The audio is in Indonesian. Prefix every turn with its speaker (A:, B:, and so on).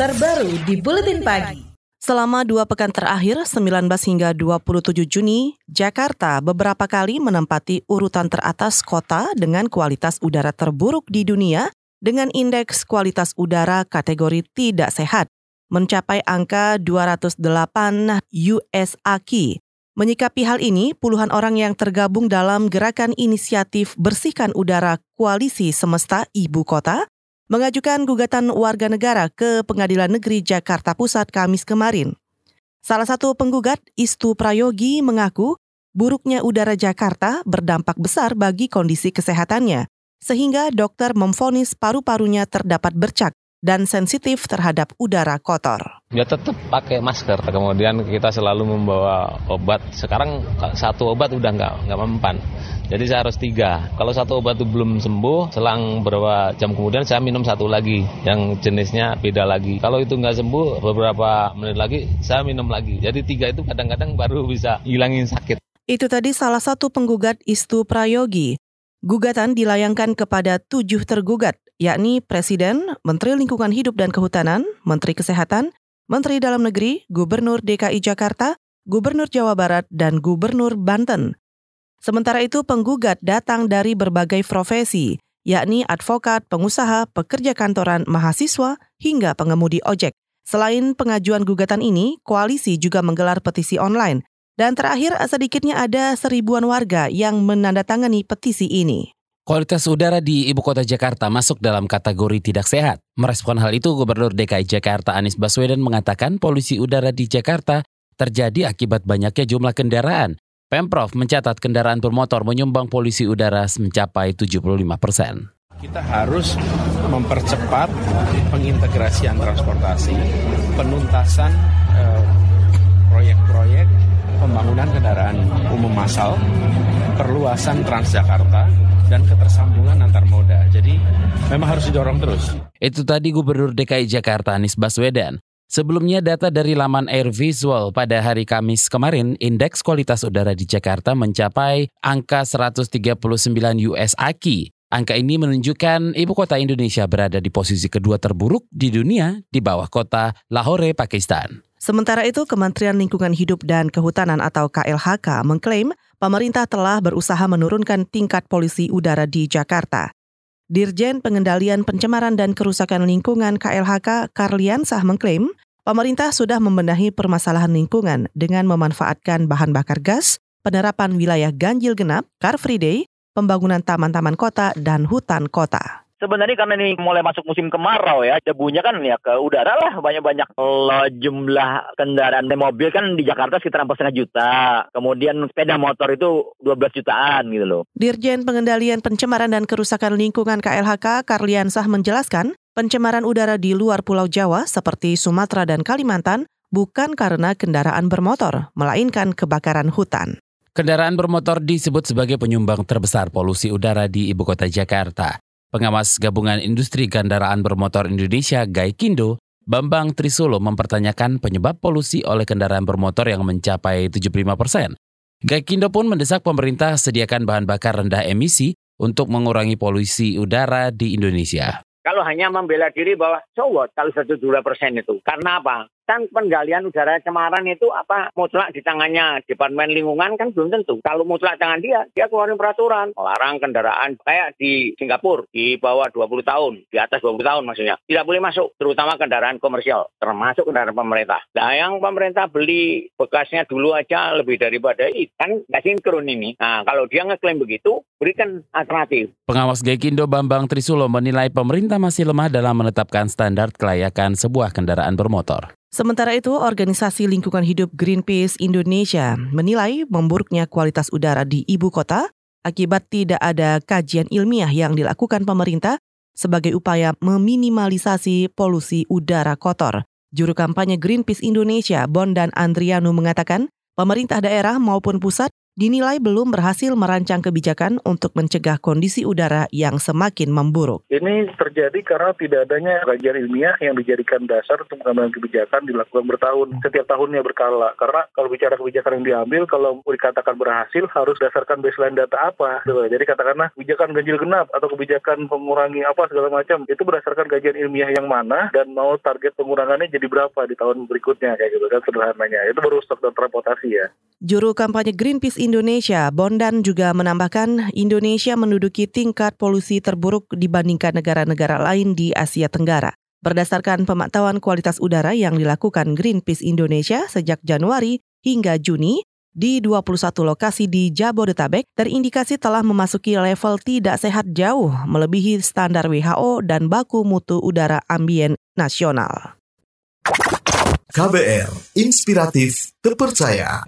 A: terbaru di Buletin Pagi. Selama dua pekan terakhir, 19 hingga 27 Juni, Jakarta beberapa kali menempati urutan teratas kota dengan kualitas udara terburuk di dunia dengan indeks kualitas udara kategori tidak sehat, mencapai angka 208 US AKI. Menyikapi hal ini, puluhan orang yang tergabung dalam gerakan inisiatif Bersihkan Udara Koalisi Semesta Ibu Kota mengajukan gugatan warga negara ke Pengadilan Negeri Jakarta Pusat Kamis kemarin. Salah satu penggugat, Istu Prayogi, mengaku buruknya udara Jakarta berdampak besar bagi kondisi kesehatannya, sehingga dokter memfonis paru-parunya terdapat bercak dan sensitif terhadap udara kotor.
B: Ya tetap pakai masker, kemudian kita selalu membawa obat. Sekarang satu obat udah nggak nggak mempan. Jadi saya harus tiga. Kalau satu obat itu belum sembuh, selang beberapa jam kemudian saya minum satu lagi yang jenisnya beda lagi. Kalau itu nggak sembuh, beberapa menit lagi saya minum lagi. Jadi tiga itu kadang-kadang baru bisa hilangin sakit.
A: Itu tadi salah satu penggugat Istu Prayogi. Gugatan dilayangkan kepada tujuh tergugat, yakni Presiden, Menteri Lingkungan Hidup dan Kehutanan, Menteri Kesehatan, Menteri Dalam Negeri, Gubernur DKI Jakarta, Gubernur Jawa Barat, dan Gubernur Banten. Sementara itu penggugat datang dari berbagai profesi, yakni advokat, pengusaha, pekerja kantoran, mahasiswa, hingga pengemudi ojek. Selain pengajuan gugatan ini, koalisi juga menggelar petisi online. Dan terakhir, sedikitnya ada seribuan warga yang menandatangani petisi ini.
C: Kualitas udara di ibu kota Jakarta masuk dalam kategori tidak sehat. Merespon hal itu, Gubernur DKI Jakarta Anies Baswedan mengatakan polusi udara di Jakarta terjadi akibat banyaknya jumlah kendaraan Pemprov mencatat kendaraan bermotor menyumbang polusi udara mencapai 75 persen.
D: Kita harus mempercepat pengintegrasian transportasi, penuntasan eh, proyek-proyek pembangunan kendaraan umum massal, perluasan Transjakarta, dan ketersambungan antar moda. Jadi memang harus didorong terus.
C: Itu tadi Gubernur DKI Jakarta Anies Baswedan. Sebelumnya data dari laman Air Visual pada hari Kamis kemarin, indeks kualitas udara di Jakarta mencapai angka 139 US AKI. Angka ini menunjukkan ibu kota Indonesia berada di posisi kedua terburuk di dunia di bawah kota Lahore, Pakistan.
A: Sementara itu, Kementerian Lingkungan Hidup dan Kehutanan atau KLHK mengklaim pemerintah telah berusaha menurunkan tingkat polusi udara di Jakarta. Dirjen Pengendalian Pencemaran dan Kerusakan Lingkungan KLHK Karliansah mengklaim pemerintah sudah membenahi permasalahan lingkungan dengan memanfaatkan bahan bakar gas, penerapan wilayah ganjil genap, car free day, pembangunan taman-taman kota, dan hutan kota
E: sebenarnya karena ini mulai masuk musim kemarau ya, debunya kan ya ke udara lah banyak-banyak. Kalau jumlah kendaraan mobil kan di Jakarta sekitar setengah juta. Kemudian sepeda motor itu 12 jutaan gitu loh.
A: Dirjen Pengendalian Pencemaran dan Kerusakan Lingkungan KLHK Karliansah menjelaskan, pencemaran udara di luar Pulau Jawa seperti Sumatera dan Kalimantan bukan karena kendaraan bermotor, melainkan kebakaran hutan.
C: Kendaraan bermotor disebut sebagai penyumbang terbesar polusi udara di ibu kota Jakarta. Pengawas Gabungan Industri Kendaraan Bermotor Indonesia Gaikindo, Bambang Trisulo mempertanyakan penyebab polusi oleh kendaraan bermotor yang mencapai 75 persen. Gaikindo pun mendesak pemerintah sediakan bahan bakar rendah emisi untuk mengurangi polusi udara di Indonesia.
E: Kalau hanya membela diri bahwa so what kalau satu dua persen itu. Karena apa? Kan penggalian udara cemaran itu apa mutlak di tangannya Departemen Lingkungan kan belum tentu. Kalau mutlak tangan dia, dia keluarin peraturan melarang kendaraan kayak di Singapura di bawah 20 tahun, di atas 20 tahun maksudnya. Tidak boleh masuk, terutama kendaraan komersial, termasuk kendaraan pemerintah. Nah yang pemerintah beli bekasnya dulu aja lebih daripada kan nggak sinkron ini. Nah kalau dia ngeklaim begitu, berikan alternatif.
C: Pengawas Gaikindo Bambang Trisulo menilai pemerintah masih lemah dalam menetapkan standar kelayakan sebuah kendaraan bermotor.
A: Sementara itu, organisasi lingkungan hidup Greenpeace Indonesia menilai memburuknya kualitas udara di ibu kota akibat tidak ada kajian ilmiah yang dilakukan pemerintah sebagai upaya meminimalisasi polusi udara kotor. Juru kampanye Greenpeace Indonesia, Bondan Andrianu mengatakan, pemerintah daerah maupun pusat dinilai belum berhasil merancang kebijakan untuk mencegah kondisi udara yang semakin memburuk.
F: Ini terjadi karena tidak adanya kajian ilmiah yang dijadikan dasar untuk pengambilan kebijakan dilakukan bertahun, setiap tahunnya berkala. Karena kalau bicara kebijakan yang diambil, kalau dikatakan berhasil harus dasarkan baseline data apa. Jadi katakanlah kebijakan ganjil genap atau kebijakan pengurangi apa segala macam, itu berdasarkan kajian ilmiah yang mana dan mau target pengurangannya jadi berapa di tahun berikutnya kayak gitu kan sederhananya. Itu baru stok dan transportasi ya.
A: Juru kampanye Greenpeace Indonesia, Bondan juga menambahkan Indonesia menduduki tingkat polusi terburuk dibandingkan negara-negara lain di Asia Tenggara. Berdasarkan pemantauan kualitas udara yang dilakukan Greenpeace Indonesia sejak Januari hingga Juni, di 21 lokasi di Jabodetabek terindikasi telah memasuki level tidak sehat jauh melebihi standar WHO dan baku mutu udara ambien nasional.
G: KBR, inspiratif, terpercaya.